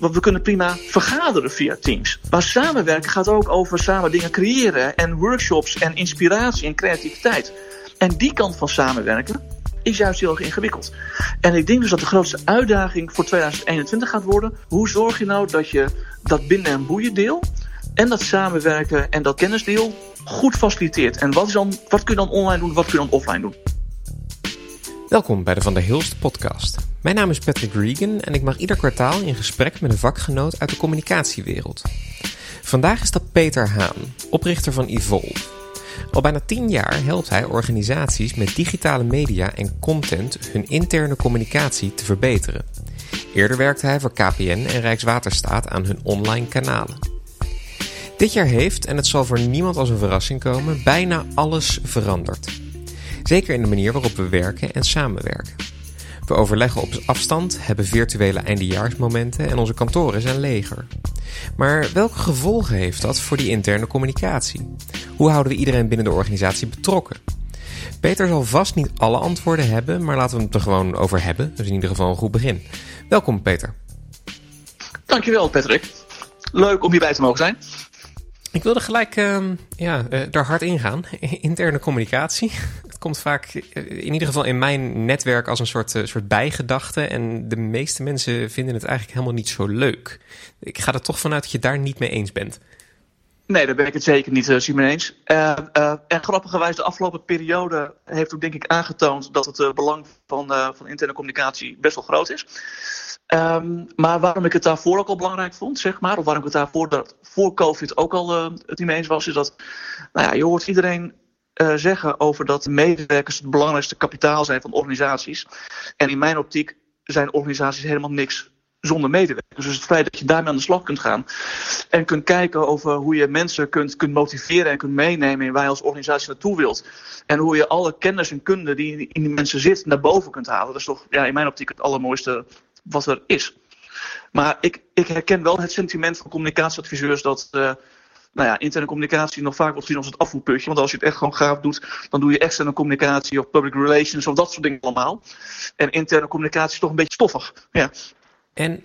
Want we kunnen prima vergaderen via Teams. Maar samenwerken gaat ook over samen dingen creëren en workshops en inspiratie en creativiteit. En die kant van samenwerken is juist heel erg ingewikkeld. En ik denk dus dat de grootste uitdaging voor 2021 gaat worden: hoe zorg je nou dat je dat binnen- en boeien deel en dat samenwerken en dat kennisdeel goed faciliteert? En wat, is dan, wat kun je dan online doen, wat kun je dan offline doen? Welkom bij de Van der Hilst podcast. Mijn naam is Patrick Regan en ik mag ieder kwartaal in gesprek met een vakgenoot uit de communicatiewereld. Vandaag is dat Peter Haan, oprichter van Evolve. Al bijna tien jaar helpt hij organisaties met digitale media en content hun interne communicatie te verbeteren. Eerder werkte hij voor KPN en Rijkswaterstaat aan hun online kanalen. Dit jaar heeft, en het zal voor niemand als een verrassing komen, bijna alles veranderd. Zeker in de manier waarop we werken en samenwerken. We overleggen op afstand, hebben virtuele eindejaarsmomenten en onze kantoren zijn leger. Maar welke gevolgen heeft dat voor die interne communicatie? Hoe houden we iedereen binnen de organisatie betrokken? Peter zal vast niet alle antwoorden hebben, maar laten we het er gewoon over hebben. Dus in ieder geval een goed begin. Welkom Peter. Dankjewel Patrick. Leuk om hierbij te mogen zijn. Ik wilde gelijk uh, ja, uh, daar hard ingaan. Interne communicatie. Komt vaak, eh, in ieder geval in mijn netwerk, als een soort, uh, soort bijgedachte. En de meeste mensen vinden het eigenlijk helemaal niet zo leuk. Ik ga er toch vanuit dat je daar niet mee eens bent. Nee, daar ben ik het zeker niet, uh, Simon, eens. Uh, uh, en de afgelopen periode heeft ook denk ik aangetoond dat het belang van, van interne communicatie best wel groot is. Um, maar waarom ik het daarvoor ook al belangrijk vond, zeg maar, of waarom ik het daarvoor dat voor COVID ook al het niet mee eens was, is dat, nou ja, je hoort iedereen zeggen over dat medewerkers het belangrijkste kapitaal zijn van organisaties. En in mijn optiek zijn organisaties helemaal niks zonder medewerkers. Dus het feit dat je daarmee aan de slag kunt gaan en kunt kijken over hoe je mensen kunt, kunt motiveren en kunt meenemen in waar je als organisatie naartoe wilt. En hoe je alle kennis en kunde die in die mensen zit naar boven kunt halen. Dat is toch ja, in mijn optiek het allermooiste wat er is. Maar ik, ik herken wel het sentiment van communicatieadviseurs dat uh, nou ja, interne communicatie nog vaak wordt gezien als het afvoerputje. Want als je het echt gewoon gaaf doet, dan doe je externe communicatie of public relations of dat soort dingen allemaal. En interne communicatie is toch een beetje stoffig. Ja. En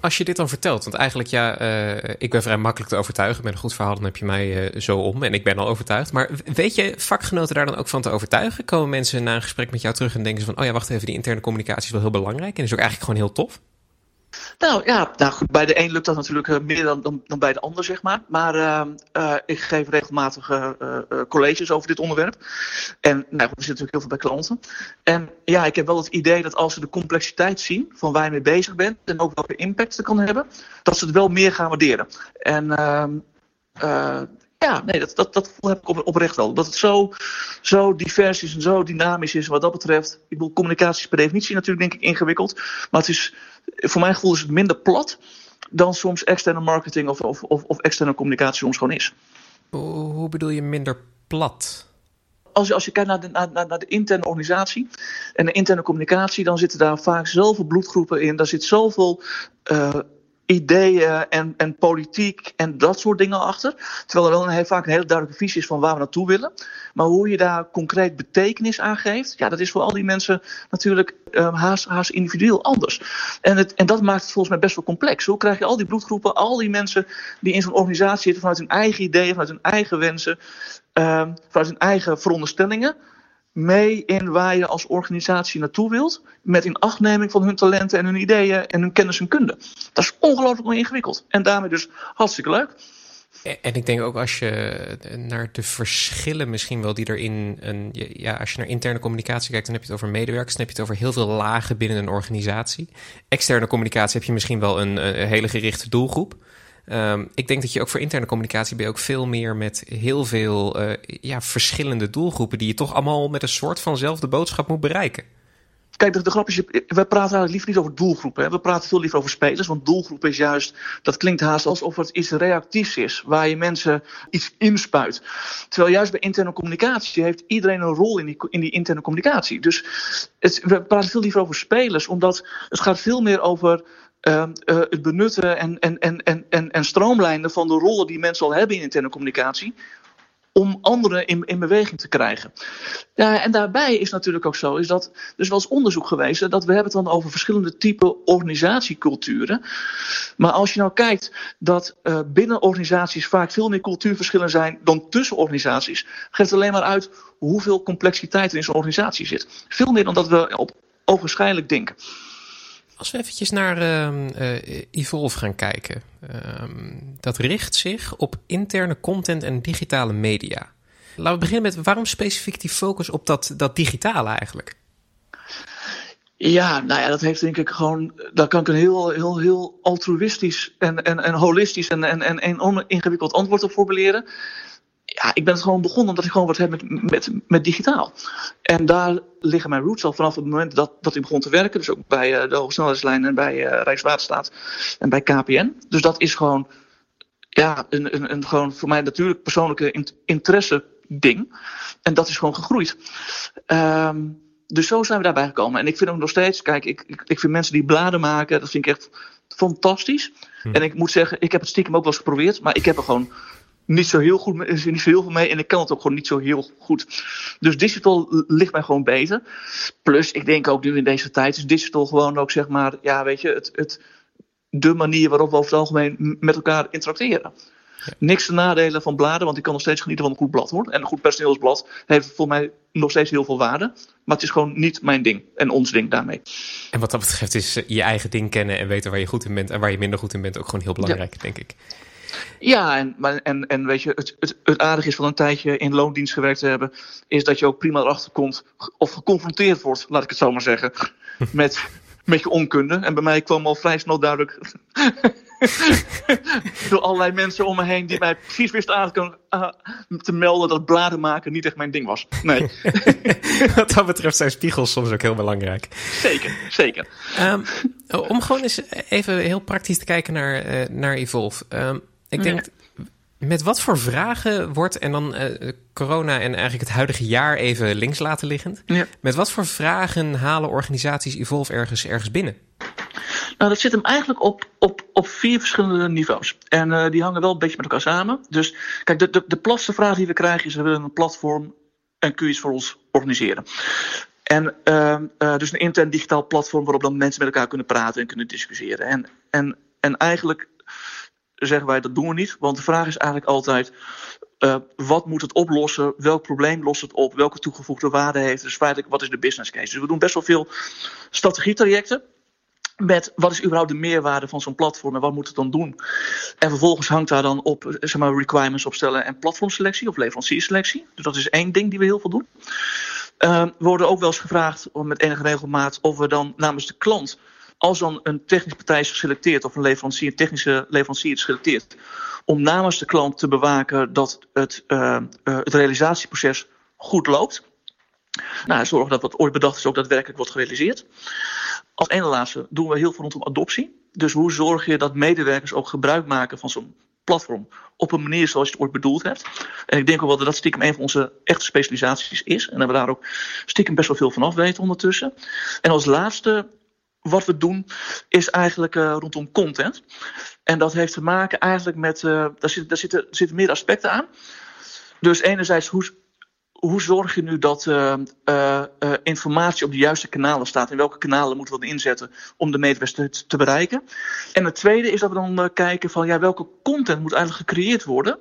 als je dit dan vertelt, want eigenlijk ja, uh, ik ben vrij makkelijk te overtuigen. Met een goed verhaal, dan heb je mij uh, zo om en ik ben al overtuigd. Maar weet je vakgenoten daar dan ook van te overtuigen? Komen mensen na een gesprek met jou terug en denken ze van... oh ja, wacht even, die interne communicatie is wel heel belangrijk... en is ook eigenlijk gewoon heel tof? Nou ja, nou bij de een lukt dat natuurlijk uh, meer dan, dan, bij de ander, zeg maar. Maar uh, uh, ik geef regelmatig colleges over dit onderwerp. En nou er zit natuurlijk heel veel bij klanten. En ja, ik heb wel het idee dat als ze de complexiteit zien van waar je mee bezig bent en ook welke impact het kan hebben, dat ze het wel meer gaan waarderen. En ja, nee, dat, dat, dat heb ik op, oprecht wel. Dat het zo, zo divers is en zo dynamisch is wat dat betreft. Ik bedoel, communicatie is per definitie natuurlijk denk ik ingewikkeld. Maar het is, voor mijn gevoel is het minder plat dan soms externe marketing of, of, of, of externe communicatie soms gewoon is. Hoe bedoel je minder plat? Als je, als je kijkt naar de, naar, naar de interne organisatie en de interne communicatie, dan zitten daar vaak zoveel bloedgroepen in. Daar zit zoveel uh, ideeën en, en politiek en dat soort dingen achter. Terwijl er wel een, vaak een hele duidelijke visie is van waar we naartoe willen. Maar hoe je daar concreet betekenis aan geeft, ja, dat is voor al die mensen natuurlijk um, haast, individueel anders. En, het, en dat maakt het volgens mij best wel complex. Hoe krijg je al die bloedgroepen, al die mensen die in zo'n organisatie zitten vanuit hun eigen ideeën, vanuit hun eigen wensen, um, vanuit hun eigen veronderstellingen mee in waar je als organisatie naartoe wilt. Met in achtneming van hun talenten en hun ideeën en hun kennis en kunde. Dat is ongelooflijk ingewikkeld. En daarmee dus hartstikke leuk. En ik denk ook als je naar de verschillen misschien wel die er in een. Ja, als je naar interne communicatie kijkt, dan heb je het over medewerkers. Dan heb je het over heel veel lagen binnen een organisatie. Externe communicatie heb je misschien wel een hele gerichte doelgroep. Um, ik denk dat je ook voor interne communicatie ben je ook veel meer met heel veel uh, ja, verschillende doelgroepen die je toch allemaal met een soort vanzelfde boodschap moet bereiken. Kijk, de, de grap is, we praten eigenlijk liever niet over doelgroepen. Hè. We praten veel liever over spelers, want doelgroep is juist, dat klinkt haast alsof het iets reactiefs is, waar je mensen iets inspuit. Terwijl juist bij interne communicatie heeft iedereen een rol in die, in die interne communicatie. Dus het, we praten veel liever over spelers, omdat het gaat veel meer over uh, het benutten en, en, en, en, en, en stroomlijnen van de rollen die mensen al hebben in interne communicatie. om anderen in, in beweging te krijgen. Ja, en daarbij is natuurlijk ook zo, is dat er is wel eens onderzoek geweest, dat we hebben het dan over verschillende typen organisatieculturen. Maar als je nou kijkt dat uh, binnen organisaties vaak veel meer cultuurverschillen zijn dan tussen organisaties, geeft alleen maar uit hoeveel complexiteit er in zo'n organisatie zit. Veel meer dan dat we op ogenschijnlijk denken. Als we eventjes naar uh, Evolve gaan kijken. Uh, dat richt zich op interne content en digitale media. Laten we beginnen met waarom specifiek die focus op dat, dat digitale eigenlijk? Ja, nou ja, dat heeft denk ik gewoon. Daar kan ik een heel, heel, heel altruïstisch en, en, en holistisch en, en, en, en oningewikkeld antwoord op formuleren ja, ik ben het gewoon begonnen omdat ik gewoon wat heb met, met, met digitaal. En daar liggen mijn roots al vanaf het moment dat, dat ik begon te werken. Dus ook bij uh, de Hogesnelheidslijn en bij uh, Rijkswaterstaat en bij KPN. Dus dat is gewoon, ja, een, een, een gewoon voor mij natuurlijk persoonlijke interesse ding. En dat is gewoon gegroeid. Um, dus zo zijn we daarbij gekomen. En ik vind ook nog steeds, kijk, ik, ik, ik vind mensen die bladen maken, dat vind ik echt fantastisch. Hm. En ik moet zeggen, ik heb het stiekem ook wel eens geprobeerd, maar ik heb er gewoon niet zo heel goed, is niet zo heel veel mee. En ik kan het ook gewoon niet zo heel goed. Dus digital ligt mij gewoon beter. Plus, ik denk ook nu in deze tijd is digital gewoon ook zeg maar, ja, weet je, het, het, de manier waarop we over het algemeen met elkaar interacteren. Niks te nadelen van bladen, want ik kan nog steeds genieten van een goed blad hoor. En een goed personeelsblad heeft voor mij nog steeds heel veel waarde. Maar het is gewoon niet mijn ding en ons ding daarmee. En wat dat betreft is eh, je eigen ding kennen en weten waar je goed in bent en waar je minder goed in bent ook gewoon heel belangrijk, denk ik. Ja, en, en, en weet je, het, het, het aardige is van een tijdje in loondienst gewerkt te hebben, is dat je ook prima erachter komt of geconfronteerd wordt, laat ik het zo maar zeggen, met, met je onkunde. En bij mij kwam al vrij snel duidelijk door allerlei mensen om me heen die mij precies wisten aan te, uh, te melden dat bladen maken niet echt mijn ding was. Nee. Wat dat betreft zijn spiegels soms ook heel belangrijk. Zeker, zeker. Um, om gewoon eens even heel praktisch te kijken naar, uh, naar Evolve. Um, ik denk, met wat voor vragen wordt, en dan uh, corona en eigenlijk het huidige jaar even links laten liggend. Ja. Met wat voor vragen halen organisaties Evolve ergens, ergens binnen? Nou, dat zit hem eigenlijk op, op, op vier verschillende niveaus. En uh, die hangen wel een beetje met elkaar samen. Dus kijk, de, de, de platste vraag die we krijgen is: we willen een platform en kun je iets voor ons organiseren? En uh, uh, dus een intern digitaal platform waarop dan mensen met elkaar kunnen praten en kunnen discussiëren. En, en, en eigenlijk zeggen wij dat doen we niet. Want de vraag is eigenlijk altijd: uh, wat moet het oplossen? Welk probleem lost het op? Welke toegevoegde waarde heeft? Dus feitelijk, wat is de business case? Dus we doen best wel veel strategietrajecten. Met wat is überhaupt de meerwaarde van zo'n platform en wat moet het dan doen? En vervolgens hangt daar dan op zeg maar, requirements opstellen en platformselectie of leverancierselectie. Dus dat is één ding die we heel veel doen. Uh, we worden ook wel eens gevraagd met enige regelmaat of we dan namens de klant als dan een technische partij is geselecteerd of een leverancier, technische leverancier is geselecteerd, om namens de klant te bewaken dat het, uh, uh, het realisatieproces goed loopt. Nou, zorgen dat wat ooit bedacht is ook daadwerkelijk wordt gerealiseerd. Als ene laatste doen we heel veel rondom adoptie. Dus hoe zorg je dat medewerkers ook gebruik maken van zo'n platform op een manier zoals je het ooit bedoeld hebt. En ik denk ook wel dat dat stiekem een van onze echte specialisaties is. En dat we daar ook stiekem best wel veel van af weten ondertussen. En als laatste wat we doen is eigenlijk uh, rondom content. En dat heeft te maken eigenlijk met, uh, daar, zit, daar, zitten, zitten meer aspecten aan. Dus enerzijds, hoe, hoe zorg je nu dat uh, informatie op de juiste kanalen staat? In welke kanalen moeten we dan inzetten om de medewerkers te, te, bereiken? En het tweede is dat we dan kijken van, ja, welke content moet eigenlijk gecreëerd worden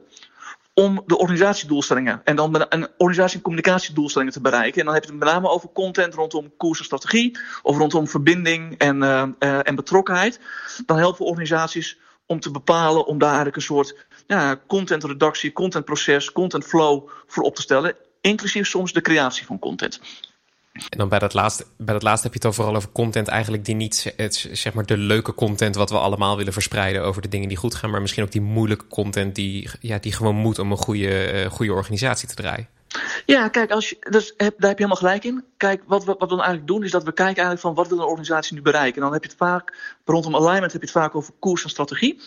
om de organisatiedoelstellingen en dan een organisatie- en communicatiedoelstellingen te bereiken. En dan heb je het met name over content rondom koers en strategie, of rondom verbinding en, uh, uh, en betrokkenheid. Dan helpen we organisaties om te bepalen, om daar eigenlijk een soort ja, contentredactie, contentproces, content flow voor op te stellen. Inclusief soms de creatie van content. En dan bij dat, laatste, bij dat laatste heb je het dan vooral over content eigenlijk die niet, zeg maar de leuke content wat we allemaal willen verspreiden over de dingen die goed gaan, maar misschien ook die moeilijke content die, ja, die gewoon moet om een goede, uh, goede organisatie te draaien. Ja, kijk, als je, dus heb, daar heb je helemaal gelijk in. Kijk, wat, wat, wat we dan eigenlijk doen, is dat we kijken eigenlijk van wat wil een organisatie nu bereiken. En dan heb je het vaak, rondom alignment heb je het vaak over koers en strategie.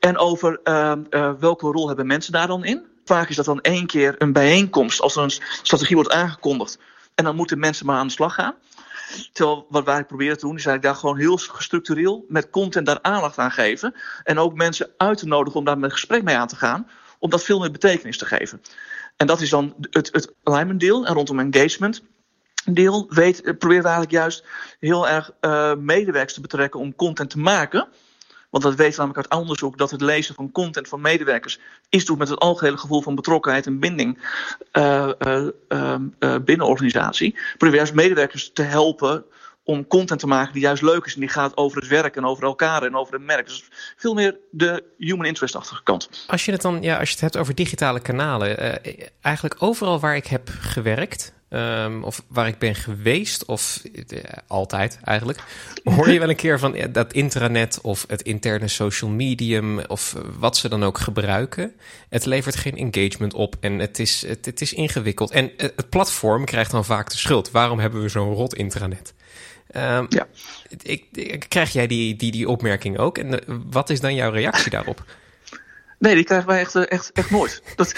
En over uh, uh, welke rol hebben mensen daar dan in. Vaak is dat dan één keer een bijeenkomst als er een strategie wordt aangekondigd. En dan moeten mensen maar aan de slag gaan. Terwijl wat wij proberen te doen, is eigenlijk daar gewoon heel gestructureel met content daar aandacht aan geven. En ook mensen uit te nodigen om daar met gesprek mee aan te gaan. om dat veel meer betekenis te geven. En dat is dan het, het alignment deel. En rondom engagement deel weet, eigenlijk juist heel erg uh, medewerkers te betrekken om content te maken. Want dat weten we namelijk uit onderzoek dat het lezen van content van medewerkers iets doet met het algehele gevoel van betrokkenheid en binding uh, uh, binnen organisatie. Proberen juist medewerkers te helpen om content te maken die juist leuk is en die gaat over het werk en over elkaar en over het merk. Dus veel meer de human interest-achtige kant. Als je het dan, ja, als je het hebt over digitale kanalen, eigenlijk overal waar ik heb gewerkt, um, of waar ik ben geweest, of uh, altijd eigenlijk, hoor je wel een keer van ja, dat intranet of het interne social medium of wat ze dan ook gebruiken. Het levert geen engagement op en het is, het, het is ingewikkeld. En het platform krijgt dan vaak de schuld. Waarom hebben we zo'n rot intranet? Um, ja. Ik, ik, krijg jij die, die, die opmerking ook? En wat is dan jouw reactie daarop? Nee, die krijgen wij echt, uh, echt, echt nooit. Dat...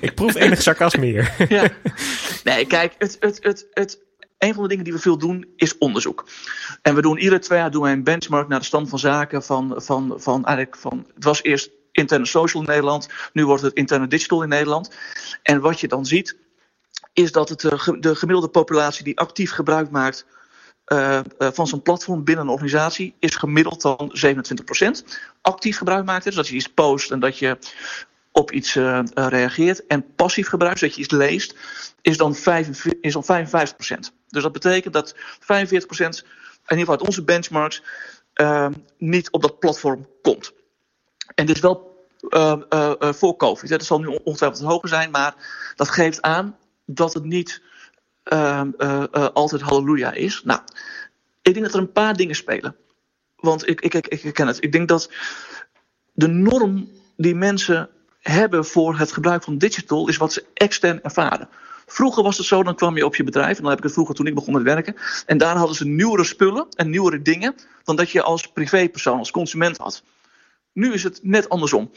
ik proef enig sarcasme hier. ja. Nee, kijk, het, het, het, het, een van de dingen die we veel doen is onderzoek. En we doen iedere twee jaar doen wij een benchmark naar de stand van zaken van, van, van eigenlijk van. Het was eerst interne social in Nederland, nu wordt het interne digital in Nederland. En wat je dan ziet, is dat het uh, de gemiddelde populatie die actief gebruik maakt uh, van zo'n platform binnen een organisatie is gemiddeld dan 27% actief gebruik maakt. Dus dat je iets post en dat je op iets uh, reageert. En passief gebruik, dat je iets leest, is dan, 5, is dan 55%. Dus dat betekent dat 45%, in ieder geval uit onze benchmarks, niet op dat platform komt. En dit is wel voor COVID. Dat zal nu ongetwijfeld hoger zijn, maar dat geeft aan dat het niet altijd halleluja is. Nou, ik denk dat er een paar dingen spelen. Want ik, ik, ik, ik ken het. Ik denk dat de norm die mensen hebben voor het gebruik van digital is wat ze extern ervaren. Vroeger was het zo, dan kwam je op je bedrijf, en dan heb ik het vroeger toen ik begon met werken, en daar hadden ze nieuwere spullen en nieuwere dingen dan dat je als privépersoon, als consument had. Nu is het net andersom.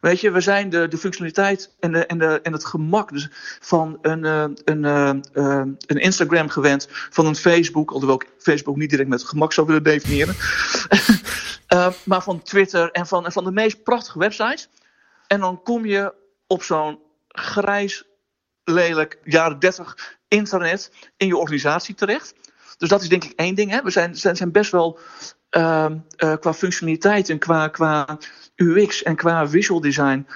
Weet je, we zijn de, de functionaliteit en, de, en, de, en het gemak dus van een, uh, een, uh, een Instagram gewend, van een Facebook, alhoewel ik Facebook niet direct met gemak zou willen definiëren, maar van Twitter en van, en van de meest prachtige websites. En dan kom je op zo'n grijs, lelijk, jaren 30 internet in je organisatie terecht. Dus dat is denk ik één ding. Hè. We zijn, zijn, zijn best wel uh, uh, qua functionaliteit en qua, qua UX en qua visual design,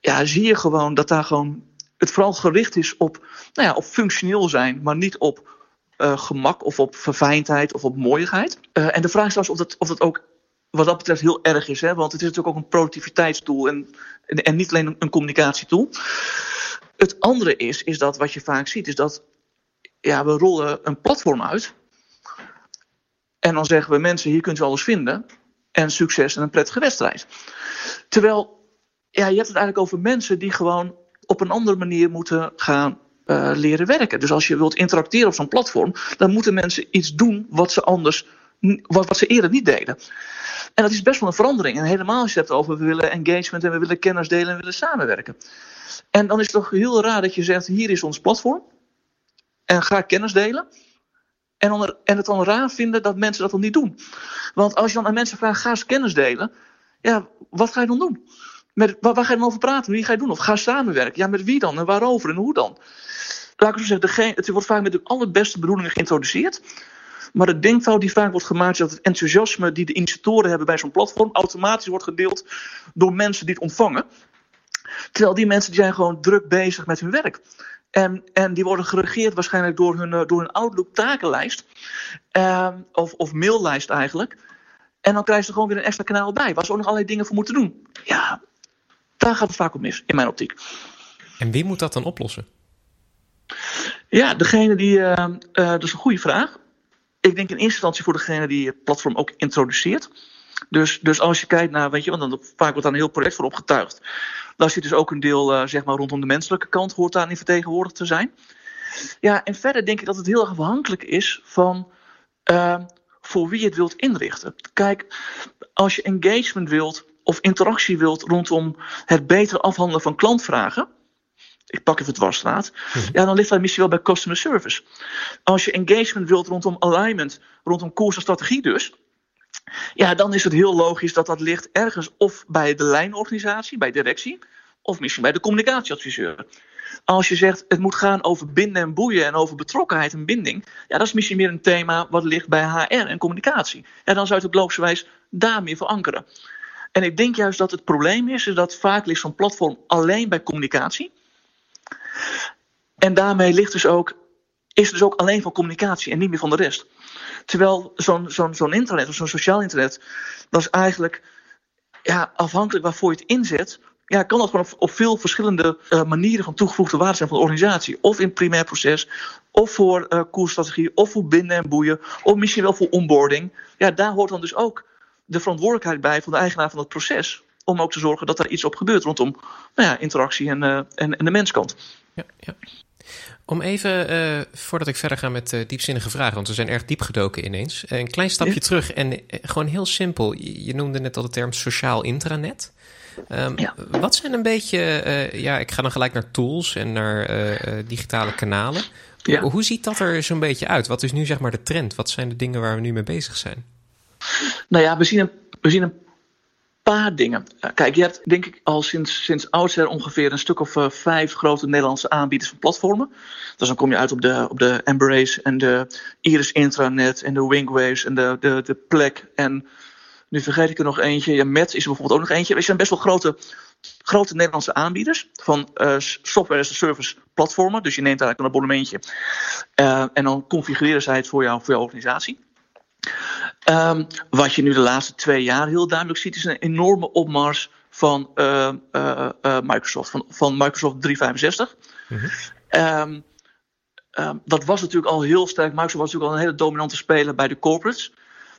ja, zie je gewoon dat daar gewoon het vooral gericht is op, nou ja, op functioneel zijn, maar niet op uh, gemak of op verfijndheid of op mooiigheid. Uh, en de vraag is trouwens of dat, of dat ook wat dat betreft heel erg is, hè? want het is natuurlijk ook een productiviteitstool en, en, en niet alleen een, een communicatietool. Het andere is, is dat wat je vaak ziet, is dat ja, we rollen een platform uit. En dan zeggen we mensen, hier kunt u alles vinden en succes en een prettige wedstrijd. Terwijl, ja, je hebt het eigenlijk over mensen die gewoon op een andere manier moeten gaan uh, leren werken. Dus als je wilt interacteren op zo'n platform, dan moeten mensen iets doen wat ze anders, wat, wat ze eerder niet deden. En dat is best wel een verandering. En helemaal als je het hebt over we willen engagement en we willen kennis delen en willen samenwerken. En dan is het toch heel raar dat je zegt: hier is ons platform. En ga kennis delen. En, en het dan raar vinden dat mensen dat dan niet doen. Want als je dan aan mensen vraagt, ga eens kennis delen. Ja, wat ga je dan doen? Met, waar, waar ga je dan over praten? Wie ga je doen? Of ga samenwerken? Ja, met wie dan? En waarover? En hoe dan? Laat ik zo zeggen, het wordt vaak met de allerbeste bedoelingen geïntroduceerd. Maar de denkfout die vaak wordt gemaakt is dat het enthousiasme die de initiatoren hebben bij zo'n platform automatisch wordt gedeeld door mensen die het ontvangen. Terwijl die mensen die zijn gewoon druk bezig met hun werk. En, en die worden geregeerd waarschijnlijk door hun, eh, door hun Outlook takenlijst. Uh, of, of maillijst eigenlijk. En dan krijgen ze gewoon weer een extra kanaal bij. Waar ze ook nog allerlei dingen voor moeten doen. Ja, daar gaat het vaak om mis, in mijn optiek. En wie moet dat dan oplossen? Ja, degene die. Uh, uh, dat is een goede vraag. Ik denk in eerste instantie voor degene die het platform ook introduceert. Dus, dus als je kijkt naar, weet je, want dan vaak wordt daar een heel project voor opgetuigd. Daar zit dus ook een deel, uh, zeg maar, rondom de menselijke kant, hoort daar niet vertegenwoordigd te zijn. Ja, en verder denk ik dat het heel erg afhankelijk is van uh, voor wie je het wilt inrichten. Kijk, als je engagement wilt of interactie wilt rondom het beter afhandelen van klantvragen. Ik pak even het dwarsstraat. Mhm. Ja, dan ligt dat misschien wel bij customer service. Als je engagement wilt rondom alignment, rondom koers en strategie dus ja, dan is het heel logisch dat dat ligt ergens of bij de lijnorganisatie, bij directie, of misschien bij de communicatieadviseur. Als je zegt het moet gaan over binden en boeien en over betrokkenheid en binding, ja, dat is misschien meer een thema wat ligt bij HR en communicatie. En dan zou je het logischerwijs daar meer verankeren. En ik denk juist dat het probleem is, is dat vaak ligt zo'n platform alleen bij communicatie. En daarmee ligt dus ook, is dus ook alleen van communicatie en niet meer van de rest. Terwijl zo'n zo'n zo'n internet of zo'n sociaal internet, dat is eigenlijk ja, afhankelijk waarvoor je het inzet, ja, kan dat gewoon op, op veel verschillende uh, manieren van toegevoegde waarde zijn van de organisatie. Of in primair proces, of voor uh, koersstrategie, of voor binden en boeien, of misschien wel voor onboarding. Ja, daar hoort dan dus ook de verantwoordelijkheid bij van de eigenaar van het proces. Om ook te zorgen dat er iets op gebeurt rondom nou ja, interactie en, uh, en, en de menskant. Ja, ja. Om even, uh, voordat ik verder ga met uh, diepzinnige vragen, want we zijn erg diep gedoken ineens. Een klein stapje ja. terug en gewoon heel simpel. Je noemde net al de term sociaal intranet. Um, ja. Wat zijn een beetje, uh, ja, ik ga dan gelijk naar tools en naar digitale kanalen. Ja. Hoe ziet dat er zo'n beetje uit? Wat is nu zeg maar de trend? Wat zijn de dingen waar we nu mee bezig zijn? Nou ja, we zien een, we zien een paar dingen. Kijk, je hebt denk ik al sinds, sinds oudsher ongeveer een stuk of uh, vijf grote Nederlandse aanbieders van platformen. Dus dan kom je uit op de, op de Embrace en de Iris Intranet en de Wingwaves en de, de, de Plek. En nu vergeet ik er nog eentje. Ja, Met is er bijvoorbeeld ook nog eentje. Er zijn best wel grote, grote Nederlandse aanbieders van uh, software as a service platformen. Dus je neemt eigenlijk een abonnementje en dan configureren zij het voor, jou, voor jouw organisatie. Um, wat je nu de laatste twee jaar heel duidelijk ziet, is een enorme opmars van uh, uh, uh, Microsoft, van, van Microsoft 365. Mm-hmm. Um, um, dat was natuurlijk al heel sterk. Microsoft was natuurlijk al een hele dominante speler bij de corporates.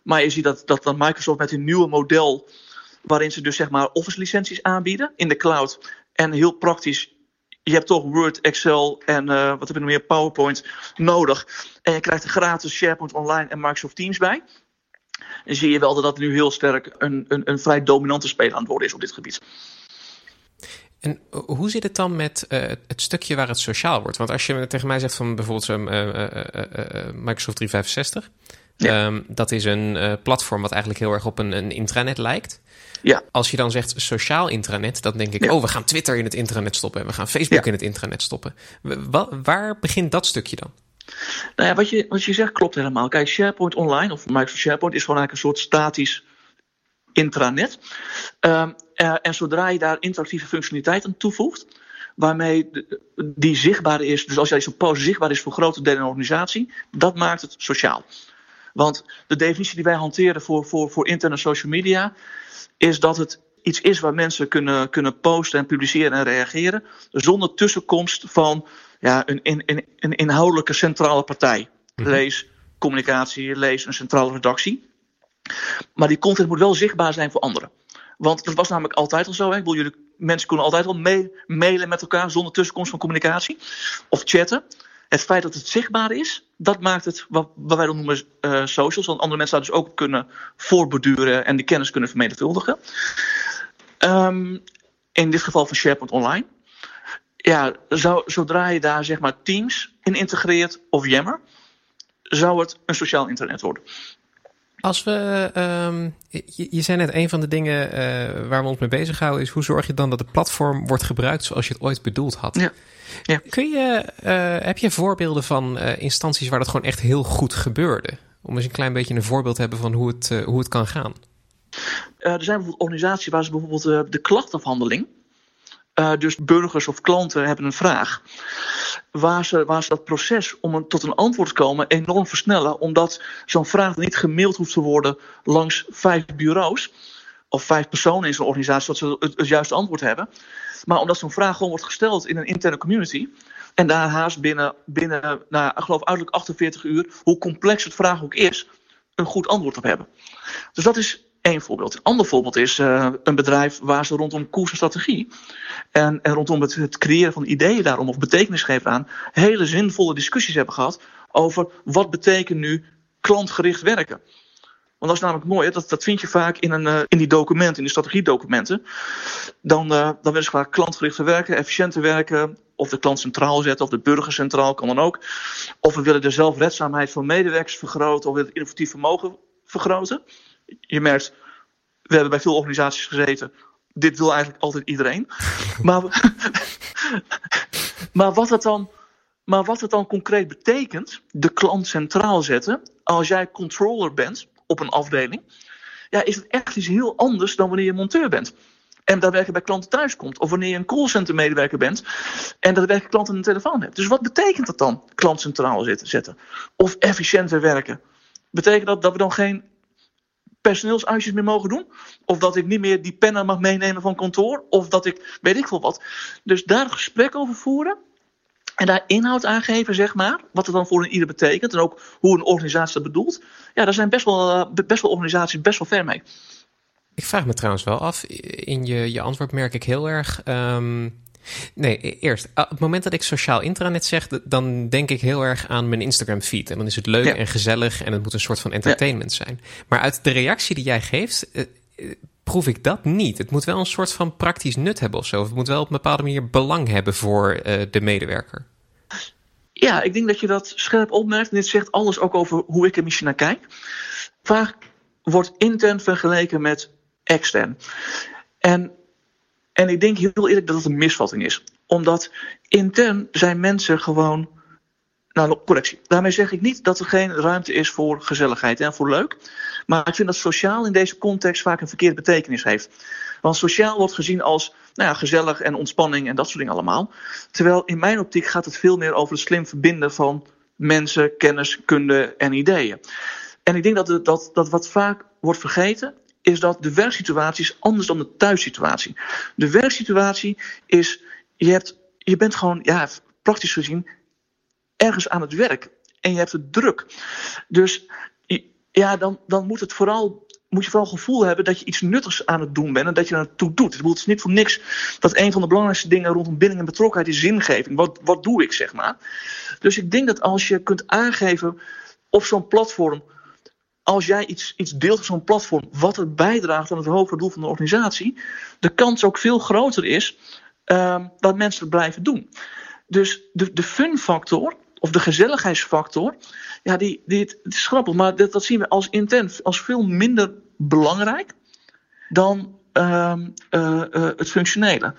Maar je ziet dat, dat dan Microsoft met een nieuwe model, waarin ze dus zeg maar Office licenties aanbieden in de cloud. En heel praktisch je hebt toch Word, Excel en uh, wat heb je nog meer, PowerPoint nodig. En je krijgt er gratis SharePoint Online en Microsoft Teams bij. En zie je wel dat dat nu heel sterk een, een, een vrij dominante speler aan het worden is op dit gebied. En hoe zit het dan met uh, het stukje waar het sociaal wordt? Want als je tegen mij zegt van bijvoorbeeld uh, Microsoft 365, ja. um, dat is een platform wat eigenlijk heel erg op een, een intranet lijkt. Ja. Als je dan zegt sociaal intranet, dan denk ik, ja. oh, we gaan Twitter in het intranet stoppen en we gaan Facebook in het intranet stoppen. Wa waar begint dat stukje dan? Nou ja, wat je, wat je zegt klopt helemaal. Kijk, SharePoint Online of Microsoft SharePoint is gewoon eigenlijk een soort statisch intranet. Um, uh, en zodra je daar interactieve functionaliteit aan toevoegt, waarmee de, die zichtbaar is, dus als jij zo'n post zichtbaar is voor grote delen van een organisatie, dat maakt het sociaal. Want de definitie die wij hanteren voor, voor, voor internet social media is dat het iets is waar mensen kunnen, kunnen posten en publiceren en reageren, zonder tussenkomst van ja, een, een, een inhoudelijke centrale partij. Mm-hmm. Lees communicatie, lees een centrale redactie. Maar die content moet wel zichtbaar zijn voor anderen. Want dat was namelijk altijd al zo. Hè? Ik bedoel, jullie, mensen kunnen altijd wel me mailen met elkaar zonder tussenkomst van communicatie. Of chatten. Het feit dat het zichtbaar is, dat maakt het wat, wat wij dan noemen uh, socials. Want andere mensen daar dus ook kunnen voorborduren en die kennis kunnen vermenigvuldigen. Um, in dit geval van SharePoint Online. Ja, zou, zodra je daar zeg maar Teams in integreert of Yammer, zou het een sociaal internet worden. Als we, um, je, je, zei net, een van de dingen uh, waar we ons mee bezighouden is hoe zorg je dan dat het platform wordt gebruikt zoals je het ooit bedoeld had. Ja. Ja. Kun je, uh, heb je voorbeelden van uh, instanties waar dat gewoon echt heel goed gebeurde? Om eens een klein beetje een voorbeeld te hebben van hoe het, hoe het kan gaan. er zijn bijvoorbeeld organisaties waar ze bijvoorbeeld de klachtafhandeling. Dus burgers of klanten hebben een vraag. Waar ze, waar ze dat proces om tot een antwoord komen enorm versnellen. Omdat zo'n vraag niet gemaild hoeft te worden langs vijf bureaus. Of vijf personen in zo'n organisatie, zodat ze het, het juiste antwoord hebben. Maar omdat zo'n vraag gewoon wordt gesteld in een interne community. En daar haast binnen, binnen nou, ik geloof uiterlijk 48 uur, hoe complex het vraag ook is, een goed antwoord op hebben. Dus dat is één voorbeeld. Een ander voorbeeld is uh, een bedrijf waar ze rondom koers en strategie en, rondom het, creëren van ideeën daarom of betekenis geven aan, hele zinvolle discussies hebben gehad over wat betekent nu klantgericht werken. Want dat is namelijk mooi? Dat, vind je vaak in, een, uh, in die documenten, in de strategiedocumenten. Dan, uh, dan willen ze vaak klantgerichter werken, efficiënter werken, of de klant centraal zetten, of de burger centraal, kan dan ook. Of we willen de zelfredzaamheid van medewerkers vergroten, of we willen het innovatief vermogen vergroten. Je merkt, we hebben bij veel organisaties gezeten, dit wil eigenlijk altijd iedereen. maar, maar, wat het dan, maar wat het dan concreet betekent, de klant centraal zetten, als jij controller bent op een afdeling, ja, is het echt iets heel anders dan wanneer je monteur bent. En daadwerkelijk bij klanten thuis komt. Of wanneer je een callcenter medewerker bent en daadwerkelijk klanten een telefoon hebt. Dus wat betekent dat dan, klant centraal zetten? Of efficiënter werken? Betekent dat dat we dan geen personeelsuitjes meer mogen doen? Of dat ik niet meer die pennen mag meenemen van kantoor? Of dat ik weet ik veel wat. Dus daar een gesprek over voeren. En daar inhoud aangeven, zeg maar. Wat het dan voor een ieder betekent. En ook hoe een organisatie dat bedoelt. Ja, daar zijn best wel, eh, best wel organisaties best wel ver mee. Ik vraag me trouwens wel af. In je, je antwoord merk ik heel erg. Um, nee, e-, eerst. Op het moment dat ik sociaal intranet zeg, dan denk ik heel erg aan mijn Instagram feed. En dan is het leuk en gezellig en het moet een soort van entertainment zijn. Maar uit de reactie die jij geeft, uh, proef ik dat niet. Het moet wel een soort van praktisch nut hebben of zo. Of het moet wel op een bepaalde manier belang hebben voor uh, de medewerker. Ja, ik denk dat je dat scherp opmerkt. En dit zegt alles ook over hoe ik er misschien naar kijk. Vaak wordt intern vergeleken met extern. En, en ik denk heel eerlijk dat het een misvatting is. Omdat intern zijn mensen gewoon. Nou, correctie. Daarmee zeg ik niet dat er geen ruimte is voor gezelligheid en voor leuk. Maar ik vind dat sociaal in deze context vaak een verkeerde betekenis heeft. Want sociaal wordt gezien als nou ja, gezellig en ontspanning en dat soort dingen allemaal. Terwijl in mijn optiek gaat het veel meer over het slim verbinden van mensen, kennis, kunde en ideeën. En ik denk dat, dat, dat wat vaak wordt vergeten, is dat de werksituatie is anders dan de thuissituatie. De werksituatie is, je, hebt, je bent gewoon, ja, praktisch gezien, ergens aan het werk. En je hebt het druk. Dus ja, dan, dan moet, het vooral, moet je vooral gevoel hebben dat je iets nuttigs aan het doen bent en dat je er naartoe doet. Het is niet voor niks dat een van de belangrijkste dingen rondom binding en betrokkenheid is zingeving. Wat, wat doe ik, zeg maar. Dus ik denk dat als je kunt aangeven op zo'n platform als jij iets, iets deelt op zo'n platform wat er bijdraagt aan het hogere doel van de organisatie, de kans ook veel groter is uh, dat mensen het blijven doen. Dus de, de fun factor, of de gezelligheidsfactor, ja, die, die, het, is grappig, maar dat, dat zien we als intent, als veel minder belangrijk dan uh, uh, het functionele.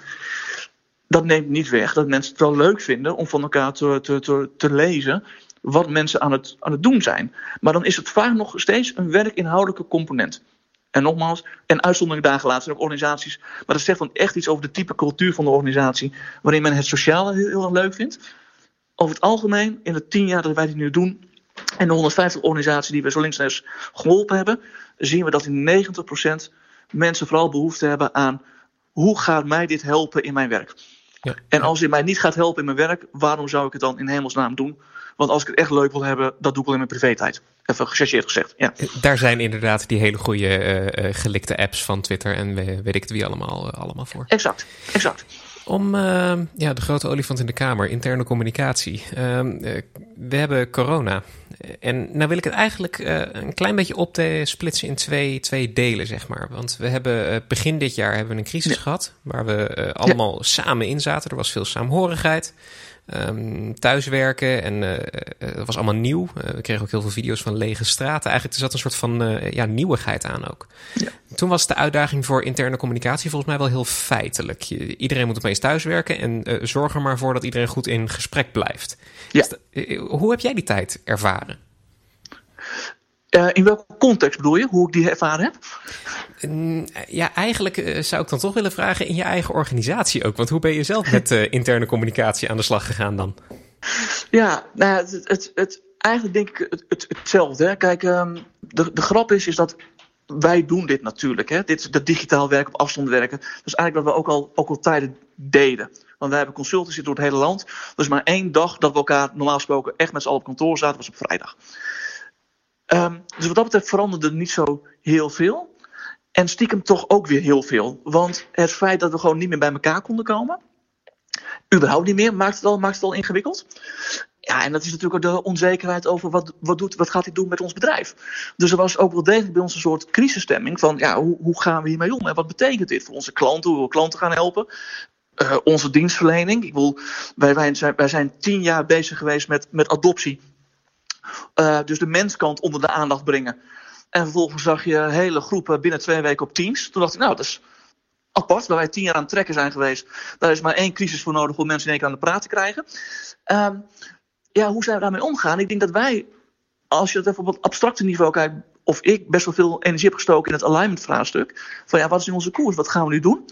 Dat neemt niet weg dat mensen het wel leuk vinden om van elkaar te, te, te, te lezen wat mensen aan het, aan het doen zijn. Maar dan is het vaak nog steeds een werkinhoudelijke component. En nogmaals, en uitzondering dagen later zijn ook organisaties. Maar dat zegt dan echt iets over de type cultuur van de organisatie. Waarin men het sociale heel, heel erg leuk vindt. Over het algemeen, in de tien jaar dat wij dit nu doen. En de 150 organisaties die we zo links en rechts geholpen hebben. Zien we dat in 90% mensen vooral behoefte hebben aan. Hoe gaat mij dit helpen in mijn werk? Ja. En als dit mij niet gaat helpen in mijn werk, waarom zou ik het dan in hemelsnaam doen? Want als ik het echt leuk wil hebben, dat doe ik wel in mijn privé-tijd. Even gechargeerd gezegd. Ja. Daar zijn inderdaad die hele goede uh, gelikte apps van Twitter en weet ik het wie allemaal, uh, allemaal voor. Exact, exact. Om uh, ja, de grote olifant in de kamer, interne communicatie. Ehm, we hebben corona. En nou wil ik het eigenlijk een klein beetje op te splitsen in twee, twee delen, zeg maar. Want we hebben begin dit jaar hebben we een crisis gehad, waar we allemaal samen in zaten. Er was veel saamhorigheid um, thuiswerken. En uh, het was allemaal nieuw. Uh, we kregen ook heel veel video's van lege straten. Eigenlijk er zat een soort van ja, nieuwigheid aan ook. Ja. Toen was de uitdaging voor interne communicatie volgens mij wel heel feitelijk. Je, iedereen moet opeens thuiswerken en zorg er maar voor dat iedereen goed in gesprek blijft. Ja. Dus, hoe heb jij die tijd ervaren? Uh, in welke context bedoel je? Hoe ik die ervaren heb? Mm, ja, eigenlijk uh, zou ik dan toch willen vragen in je eigen organisatie ook. Want hoe ben je zelf met uh, interne communicatie aan de slag gegaan dan? Ja, nou, het, het, eigenlijk denk ik het, het, hetzelfde. Hè. Kijk, um, de, de grap is, is dat wij doen dit natuurlijk. Hè. Dit, dat digitaal werken, op afstand werken. Dat is eigenlijk wat we ook al, ook al tijden deden. Want wij hebben consultancy door het hele land. Dus maar één dag dat we elkaar normaal gesproken echt met z'n allen op kantoor zaten, was op vrijdag. Um, dus wat dat betreft veranderde er niet zo heel veel. En stiekem toch ook weer heel veel. Want het feit dat we gewoon niet meer bij elkaar konden komen, überhaupt niet meer, maakt het al, maakt het al ingewikkeld. Ja, en dat is natuurlijk ook de onzekerheid over wat, wat, doet, wat gaat hij doen met ons bedrijf. Dus er was ook wel degelijk bij ons een soort crisisstemming van ja, hoe, hoe gaan we hiermee om en wat betekent dit voor onze klanten, hoe we klanten gaan helpen. Uh, onze dienstverlening. Ik bedoel, wij, wij, zijn, wij zijn tien jaar bezig geweest met, met adoptie uh, dus de menskant onder de aandacht brengen. En vervolgens zag je hele groepen binnen twee weken op Teams. Toen dacht ik, nou, dat is apart, waar wij tien jaar aan het trekken zijn geweest. Daar is maar één crisis voor nodig om mensen in één keer aan de praat te krijgen. Ehm, ja, hoe zijn we daarmee omgaan? Ik denk dat wij, als je het even op het abstracte niveau kijkt, of ik best wel veel energie heb gestoken in het alignment vraagstuk. Van ja, wat is in onze koers? Wat gaan we nu doen?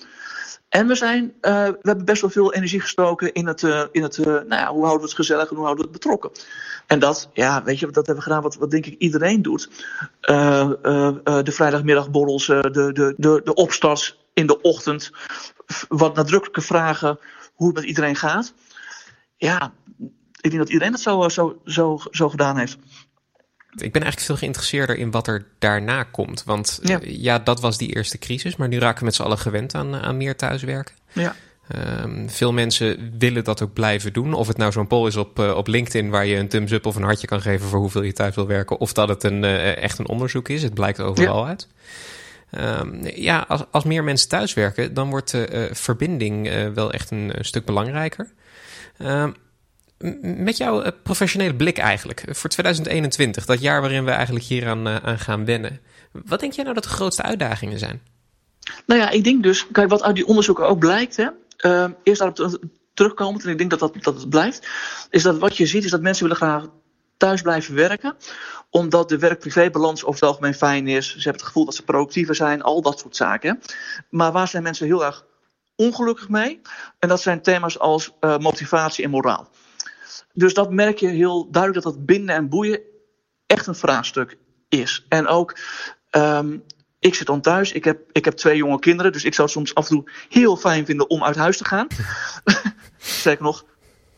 En we, zijn, uh, we hebben best wel veel energie gestoken in het, uh, in het uh, nou ja, hoe houden we het gezellig en hoe houden we het betrokken. En dat, ja, weet je, dat hebben we gedaan wat, wat denk ik iedereen doet. de vrijdagmiddagborrels, de, de, de, de opstarts in de ochtend, wat nadrukkelijke vragen hoe het met iedereen gaat. Ja, ik denk dat iedereen dat zo, zo, zo, zo gedaan heeft. Ik ben eigenlijk veel geïnteresseerder in wat er daarna komt. Want ja, ja dat was die eerste crisis. Maar nu raken we met z'n allen gewend aan, aan meer thuiswerken. Ja. Um, veel mensen willen dat ook blijven doen. Of het nou zo'n poll is op, uh, op LinkedIn waar je een thumbs up of een hartje kan geven voor hoeveel je thuis wil werken. Of dat het een, uh, echt een onderzoek is. Het blijkt overal ja. uit. Um, ja, als, als meer mensen thuiswerken, dan wordt de uh, verbinding wel echt een, een stuk belangrijker. Um, met jouw eh, professionele blik eigenlijk voor 2021, dat jaar waarin we eigenlijk hier aan, eh, aan gaan wennen. Wat denk jij nou dat de grootste uitdagingen zijn? Nou ja, ik denk dus, kijk, wat uit die onderzoeken ook blijkt, hè, uh, eerst daarop terugkomend, en ik denk dat, dat dat het blijft, is dat wat je ziet, is dat mensen willen graag thuis blijven werken, omdat de werk-privé-balans over het algemeen fijn is. Ze hebben het gevoel dat ze productiever zijn, al dat soort zaken. Maar waar zijn mensen heel erg ongelukkig mee? En dat zijn thema's als motivatie en moraal. Dus dat merk je heel duidelijk dat dat binden en boeien echt een vraagstuk is. En ook, um, ik zit dan thuis, ik heb, ik heb twee jonge kinderen, dus ik zou het soms af en toe heel fijn vinden om uit huis te gaan. Zeker nog,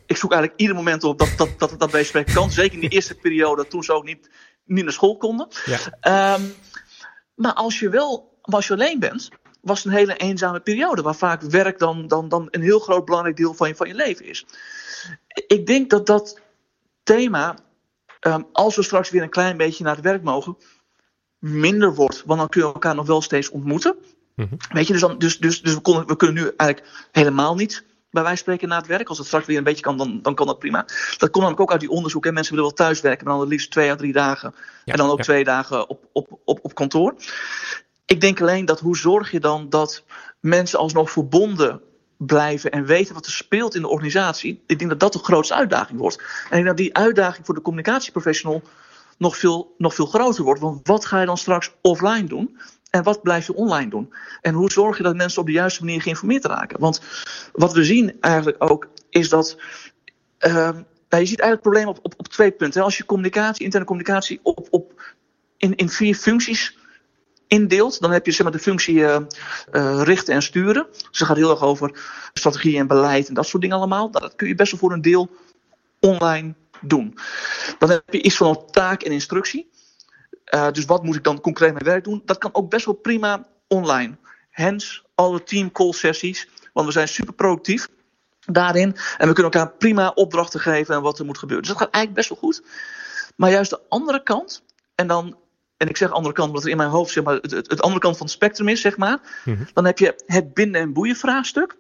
ik zoek eigenlijk ieder moment op dat, dat, dat, dat deze kan. Zeker in die eerste periode, toen ze ook niet, niet naar school konden. Ja. Um, maar als je wel, als je alleen bent, was een hele eenzame periode. Waar vaak werk dan, dan, dan een heel groot belangrijk deel van je, van je leven is ik denk dat dat thema, um, als we straks weer een klein beetje naar het werk mogen, minder wordt. Want dan kun je elkaar nog wel steeds ontmoeten. Mm -hmm. Weet je, dus, dan, dus, dus, dus we, konden, we kunnen nu eigenlijk helemaal niet bij wijze van spreken na het werk. Als het straks weer een beetje kan, dan, dan kan dat prima. Dat komt namelijk ook uit die onderzoek. En mensen willen wel thuiswerken, maar dan het liefst twee à drie dagen. Ja, en dan ook ja. twee dagen op, op, op, op kantoor. Ik denk alleen dat hoe zorg je dan dat mensen alsnog verbonden blijven en weten wat er speelt in de organisatie. Ik denk dat dat de grootste uitdaging wordt. En ik denk dat die uitdaging voor de communicatieprofessional nog veel, nog veel groter wordt. Want wat ga je dan straks offline doen? En wat blijf je online doen? En hoe zorg je dat mensen op de juiste manier geïnformeerd raken? Want wat we zien eigenlijk ook is dat. Nou, je ziet eigenlijk het probleem op, op, op twee punten. Als je communicatie, interne communicatie, op, op, in, in vier functies indeelt, dan heb je zeg maar, de functie uh, uh, richten en sturen. Dus dat gaat heel erg over strategie en beleid en dat soort dingen allemaal. Dat kun je best wel voor een deel online doen. Dan heb je iets van een taak en instructie. Uh, dus wat moet ik dan concreet mijn werk doen? Dat kan ook best wel prima online. Hence alle team call sessies, want we zijn super productief daarin. En we kunnen elkaar prima opdrachten geven en wat er moet gebeuren. Dus dat gaat eigenlijk best wel goed. Maar juist de andere kant, en dan en ik zeg andere kant, omdat er in mijn hoofd zeg maar, het, het, het andere kant van het spectrum is, zeg maar. Mm-hmm. Dan heb je het binden- en boeien vraagstuk.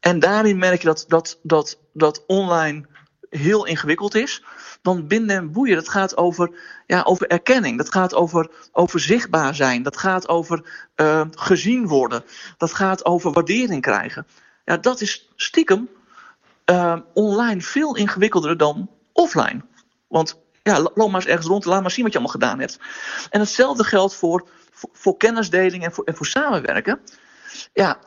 En daarin merk je dat, dat, dat, dat online heel ingewikkeld is. Dan binden en boeien, dat gaat over, ja, over erkenning. Dat gaat over, over zichtbaar zijn. Dat gaat over uh, gezien worden. Dat gaat over waardering krijgen. Ja, dat is stiekem uh, online veel ingewikkelder dan offline. Want ja, loop maar eens ergens rond, laat maar zien wat je allemaal gedaan hebt. En hetzelfde geldt voor, voor, voor kennisdeling en voor, en voor samenwerken. Ja,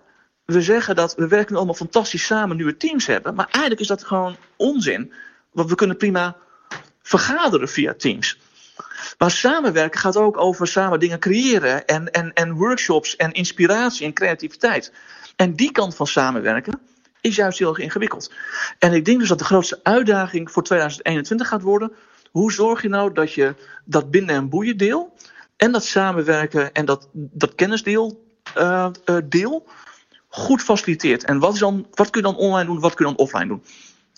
we zeggen dat we werken allemaal fantastisch samen nu we teams hebben. Maar eigenlijk is dat gewoon onzin. Want we kunnen prima vergaderen via teams. Maar samenwerken gaat ook over samen dingen creëren. En, en, en workshops en inspiratie en creativiteit. En die kant van samenwerken is juist heel erg ingewikkeld. En ik denk dus dat de grootste uitdaging voor 2021 gaat worden hoe zorg je nou dat je dat binnen- en boeien deel en dat samenwerken en dat, dat kennisdeel uh, uh, deel goed faciliteert? En wat, is dan, wat kun je dan online doen, wat kun je dan offline doen?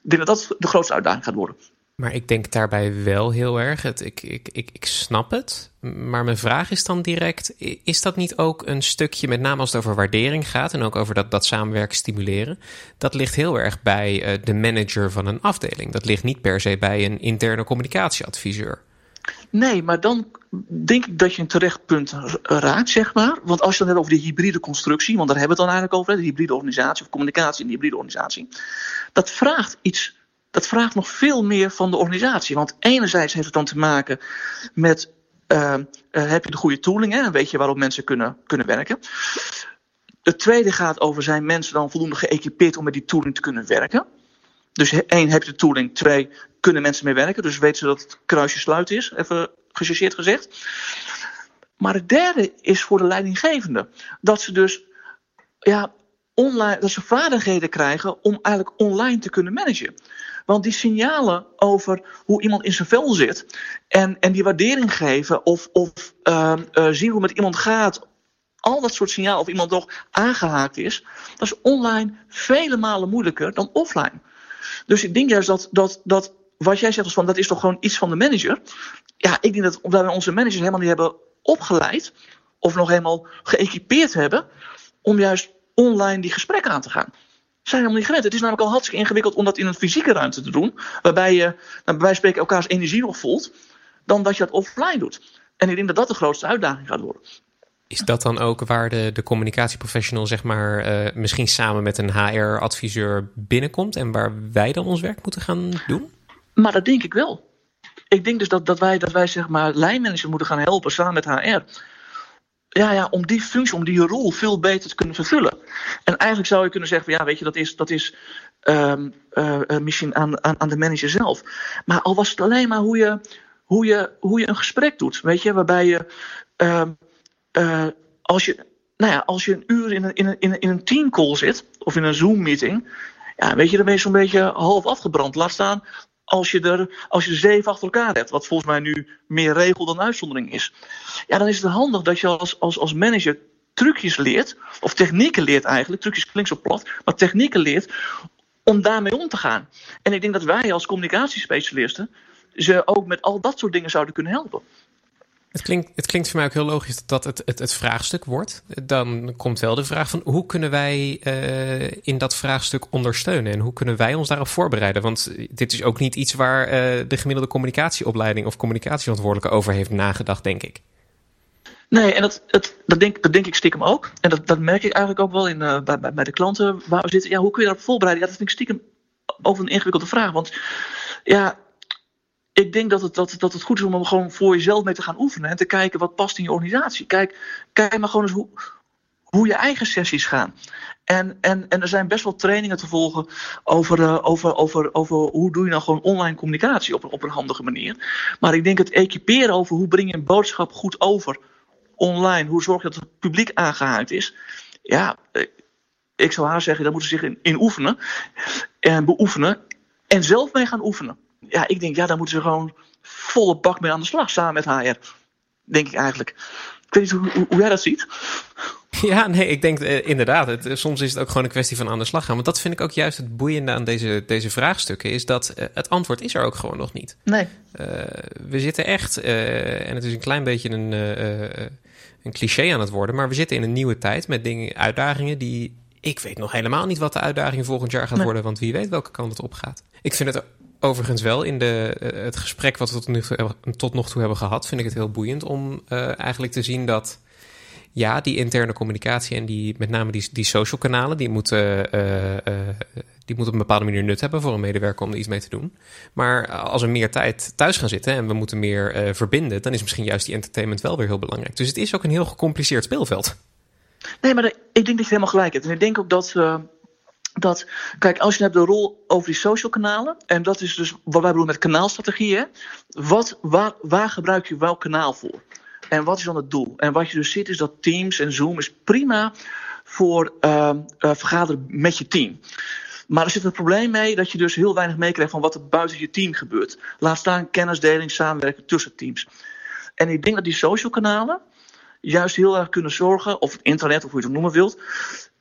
Ik denk dat dat de grootste uitdaging gaat worden. Maar ik denk daarbij wel heel erg, het, ik, ik, ik, ik snap het. Maar mijn vraag is dan direct: is dat niet ook een stukje, met name als het over waardering gaat en ook over dat, dat samenwerken stimuleren? Dat ligt heel erg bij uh, de manager van een afdeling. Dat ligt niet per se bij een interne communicatieadviseur. Nee, maar dan denk ik dat je een terecht punt raakt, zeg maar. Want als je dan hebt over die hybride constructie, want daar hebben we het dan eigenlijk over, de hybride organisatie of communicatie in de hybride organisatie. Dat vraagt iets, dat vraagt nog veel meer van de organisatie. Want enerzijds heeft het dan te maken met, uh, heb je de goede tooling en weet je waarop mensen kunnen, kunnen werken. Het tweede gaat over, zijn mensen dan voldoende geëquipeerd om met die tooling te kunnen werken? Dus één, heb je de tooling. Twee, kunnen mensen mee werken. Dus weten ze dat het kruisje sluit is. Even gechargeerd gezegd. Maar het derde is voor de leidinggevende. Dat ze dus ja, online, dat ze vaardigheden krijgen om eigenlijk online te kunnen managen. Want die signalen over hoe iemand in zijn vel zit en, en die waardering geven of, of uh, uh, zien hoe het met iemand gaat, al dat soort signalen of iemand nog aangehaakt is, dat is online vele malen moeilijker dan offline. Dus ik denk juist dat, dat, dat wat jij zegt van dat is toch gewoon iets van de manager. Ja, ik denk dat omdat we onze managers helemaal niet hebben opgeleid of nog helemaal geëquipeerd hebben om juist online die gesprekken aan te gaan. Zijn helemaal niet gewend. Het is namelijk al hartstikke ingewikkeld om dat in een fysieke ruimte te doen, waarbij je nou, bij spreken elkaars energie nog voelt, dan dat je dat offline doet. En ik denk dat dat de grootste uitdaging gaat worden. Is dat dan ook waar de, de communicatieprofessional, zeg maar, uh, misschien samen met een HR-adviseur binnenkomt en waar wij dan ons werk moeten gaan doen? Maar dat denk ik wel. Ik denk dus dat, dat, wij, dat wij, zeg maar, lijnmanagers moeten gaan helpen samen met HR. Ja, ja, om die functie, om die rol veel beter te kunnen vervullen. En eigenlijk zou je kunnen zeggen: ja, weet je, dat is, dat is um, uh, misschien aan, aan, aan de manager zelf. Maar al was het alleen maar hoe je, hoe je, hoe je een gesprek doet, weet je, waarbij je. Um, uh, als je, nou ja, als je een uur in een, in een, in een teamcall zit, of in een Zoom-meeting, ja, weet je, dan ben je zo'n beetje half afgebrand. Laat staan als je, er, als je zeven achter elkaar hebt, wat volgens mij nu meer regel dan uitzondering is. Ja, dan is het handig dat je als, als, als manager trucjes leert, of technieken leert eigenlijk, trucjes klinkt zo plat, maar technieken leert om daarmee om te gaan. En ik denk dat wij als communicatiespecialisten ze ook met al dat soort dingen zouden kunnen helpen. Het klinkt, het klinkt voor mij ook heel logisch dat het, het, het vraagstuk wordt. Dan komt wel de vraag van hoe kunnen wij uh, in dat vraagstuk ondersteunen en hoe kunnen wij ons daarop voorbereiden? Want dit is ook niet iets waar uh, de gemiddelde communicatieopleiding of communicatieverantwoordelijke over heeft nagedacht, denk ik. Nee, en dat, dat, denk, dat denk ik stiekem ook. En dat, dat merk ik eigenlijk ook wel in, uh, bij, bij de klanten waar zitten. Ja, hoe kun je daarop voorbereiden? Ja, dat vind ik stiekem over een ingewikkelde vraag. Want ja, ik denk dat het, dat, dat het goed is om gewoon voor jezelf mee te gaan oefenen. En te kijken wat past in je organisatie. Kijk, kijk maar gewoon eens hoe, hoe je eigen sessies gaan. En, en, en er zijn best wel trainingen te volgen over, uh, over, over, over hoe doe je nou gewoon online communicatie op, op een handige manier. Maar ik denk het equiperen over hoe breng je een boodschap goed over online. Hoe zorg je dat het publiek aangehaakt is. Ja, eh, ik zou haar zeggen, daar moeten ze zich in, in oefenen. En beoefenen. En zelf mee gaan oefenen ja, ik denk, ja, daar moeten ze gewoon volle bak mee aan de slag samen met HR. Denk ik eigenlijk. Ik weet niet hoe, hoe, hoe jij dat ziet. Ja, nee, ik denk uh, inderdaad. Het, uh, soms is het ook gewoon een kwestie van aan de slag gaan. Want dat vind ik ook juist het boeiende aan deze, deze vraagstukken. Is dat uh, het antwoord is er ook gewoon nog niet. Nee. we zitten echt, en het is een klein beetje een, een cliché aan het worden. Maar we zitten in een nieuwe tijd met dingen, uitdagingen die. Ik weet nog helemaal niet wat de uitdaging volgend jaar gaat nee. worden. Want wie weet welke kant het op gaat. Ik vind het overigens wel in de, uh, het gesprek wat we tot, toe, tot nog toe hebben gehad, vind ik het heel boeiend om uh, eigenlijk te zien dat ja, die interne communicatie en die, met name die, die social kanalen, die moeten, uh, die moeten op een bepaalde manier nut hebben voor een medewerker om er iets mee te doen. Maar als we meer tijd thuis gaan zitten en we moeten meer verbinden, dan is misschien juist die entertainment wel weer heel belangrijk. Dus het is ook een heel gecompliceerd speelveld. Nee, maar ik denk dat je helemaal gelijk hebt. En ik denk ook dat dat, kijk, als je hebt de rol over die social kanalen, en dat is dus wat wij bedoelen met kanaalstrategieën, wat, waar, waar gebruik je welk kanaal voor? En wat is dan het doel? En wat je dus ziet is dat Teams en Zoom is prima voor uh, uh, vergaderen met je team. Maar er zit een probleem mee dat je dus heel weinig meekrijgt van wat er buiten je team gebeurt. Laat staan kennisdeling, samenwerken tussen teams. En ik denk dat die social kanalen juist heel erg kunnen zorgen, of het internet, of hoe je het noemen wilt,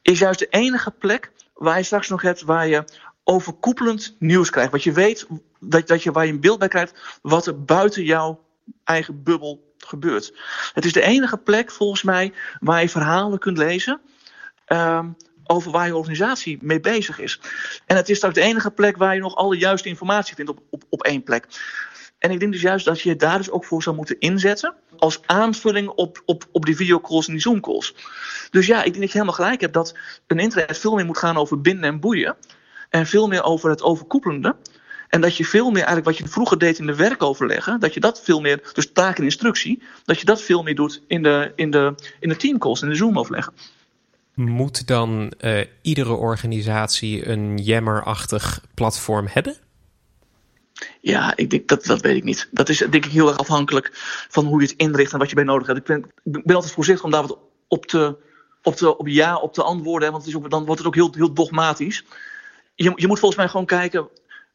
is juist de enige plek waar je straks nog hebt waar je overkoepelend nieuws krijgt. Wat je weet, dat, dat je, waar je een beeld bij krijgt wat er buiten jouw eigen bubbel gebeurt. Het is de enige plek volgens mij waar je verhalen kunt lezen. Um, over waar je organisatie mee bezig is. En het is ook de enige plek waar je nog alle juiste informatie vindt op, op, op één plek. En ik denk dus juist dat je daar dus ook voor zou moeten inzetten. Als aanvulling op, op, op die videocalls en die Zoom-calls. Dus ja, ik denk dat je helemaal gelijk hebt dat een internet veel meer moet gaan over binden en boeien. En veel meer over het overkoepelende. En dat je veel meer eigenlijk wat je vroeger deed in de werkoverleggen, dat je dat veel meer, dus taak en instructie, dat je dat veel meer doet in de, in de, in de teamcalls, in de Zoom-overleggen. Moet dan uh, iedere organisatie een Yammer-achtig platform hebben? Ja, ik denk, dat, dat weet ik niet. Dat is denk ik heel erg afhankelijk van hoe je het inricht en wat je bij nodig hebt. Ik ben, ik ben altijd voorzichtig om daar wat op te, op te op ja op te antwoorden. Want het is dan wordt het ook heel, heel dogmatisch. Je, je moet volgens mij gewoon kijken,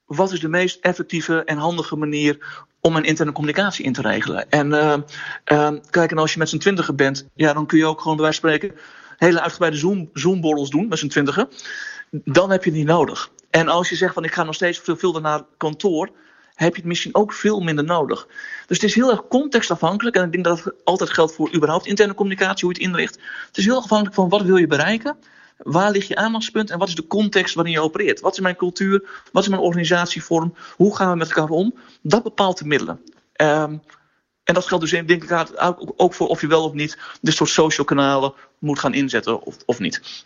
wat is de meest effectieve en handige manier om een interne communicatie in te regelen. En uh, uh, kijk, en als je met z'n twintigen bent, ja, dan kun je ook gewoon bij wijze van spreken hele uitgebreide Zoom, Zoom-borrels doen met z'n twintigen. Dan heb je niet nodig. En als je zegt van ik ga nog steeds veel, veel naar kantoor, heb je het misschien ook veel minder nodig. Dus het is heel erg contextafhankelijk. En ik denk dat het altijd geldt voor überhaupt interne communicatie, hoe je het inricht. Het is heel erg afhankelijk van wat wil je bereiken. Waar ligt je aandachtspunt en wat is de context waarin je opereert? Wat is mijn cultuur? Wat is mijn organisatievorm? Hoe gaan we met elkaar om? Dat bepaalt de middelen. Um, en dat geldt dus denk ik ook voor of je wel of niet dit soort social kanalen moet gaan inzetten of, of niet.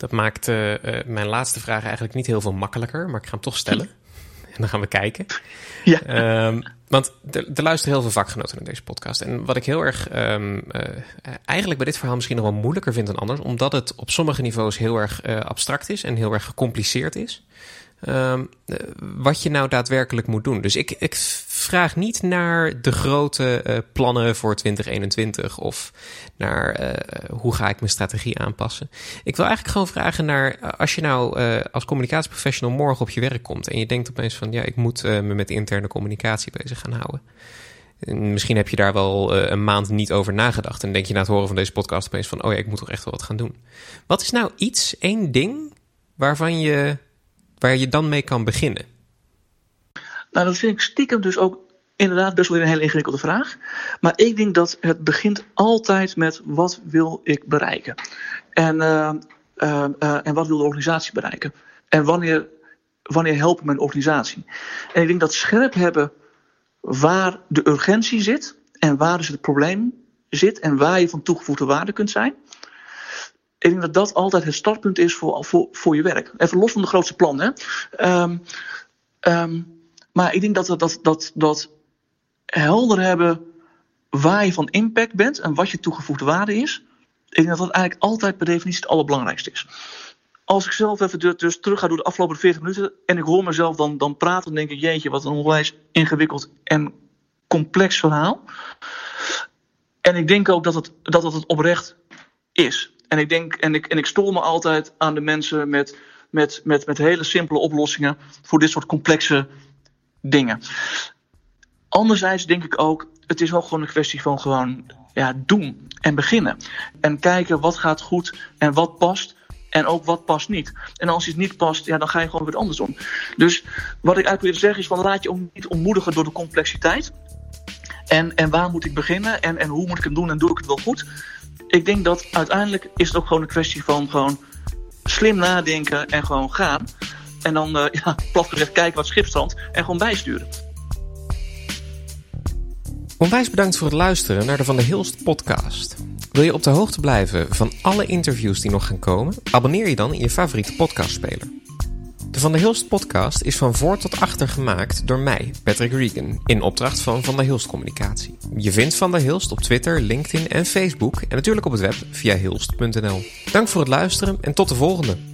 Dat maakt uh, uh, mijn laatste vraag eigenlijk niet heel veel makkelijker, maar ik ga hem toch stellen. En dan gaan we kijken. Ja. Um, want er, er luisteren heel veel vakgenoten naar deze podcast. En wat ik heel erg um, uh, eigenlijk bij dit verhaal misschien nog wel moeilijker vind dan anders, omdat het op sommige niveaus heel erg abstract is en heel erg gecompliceerd is. Um, wat je nou daadwerkelijk moet doen. Dus ik, ik vraag niet naar de grote uh, plannen voor 2021 of naar uh, hoe ga ik mijn strategie aanpassen. Ik wil eigenlijk gewoon vragen naar als je nou als communicatieprofessional morgen op je werk komt en je denkt opeens van ja, ik moet me met interne communicatie bezig gaan houden. En misschien heb je daar wel een maand niet over nagedacht en denk je na het horen van deze podcast opeens van oh ja, ik moet toch echt wel wat gaan doen. Wat is nou iets, één ding waarvan je waar je dan mee kan beginnen? Nou, dat vind ik stiekem dus ook inderdaad best wel een hele ingewikkelde vraag. Maar ik denk dat het begint altijd met wat wil ik bereiken? En, uh, uh, uh, en wat wil de organisatie bereiken? En wanneer, wanneer helpt mijn organisatie? En ik denk dat scherp hebben waar de urgentie zit en waar dus het probleem zit en waar je van toegevoegde waarde kunt zijn ik denk dat dat altijd het startpunt is voor, voor, voor je werk. Even los van de grootste plannen. Um, um, maar ik denk dat, dat, dat, dat helder hebben waar je van impact bent en wat je toegevoegde waarde is. Ik denk dat dat eigenlijk altijd per definitie het allerbelangrijkste is. Als ik zelf even dus terug ga door de afgelopen 40 minuten en ik hoor mezelf dan, dan praten, dan denk ik, jeetje, wat een onwijs ingewikkeld en complex verhaal. En ik denk ook dat het, dat het oprecht is. En ik denk, en ik, en ik stoor me altijd aan de mensen met, met, met, met hele simpele oplossingen voor dit soort complexe dingen. Anderzijds denk ik ook, het is ook gewoon een kwestie van gewoon ja, doen en beginnen. En kijken wat gaat goed en wat past. En ook wat past niet. En als iets niet past, ja, dan ga je gewoon weer anders doen. Dus wat ik eigenlijk wil zeggen is: van laat je niet ontmoedigen door de complexiteit. En, en waar moet ik beginnen? En, en hoe moet ik het doen? En doe ik het wel goed? Ik denk dat uiteindelijk is het ook gewoon een kwestie van gewoon slim nadenken en gewoon gaan. En dan, uh, ja, kijken wat schipstand en gewoon bijsturen. Onwijs bedankt voor het luisteren naar de Van der Hilst podcast. Wil je op de hoogte blijven van alle interviews die nog gaan komen? Abonneer je dan in je favoriete podcastspeler. De Van der Hilst podcast is van voor tot achter gemaakt door mij, Patrick Regan, in opdracht van Van der Hilst Communicatie. Je vindt Van der Hilst op Twitter, LinkedIn en Facebook en natuurlijk op het web via hilst.nl. Dank voor het luisteren en tot de volgende.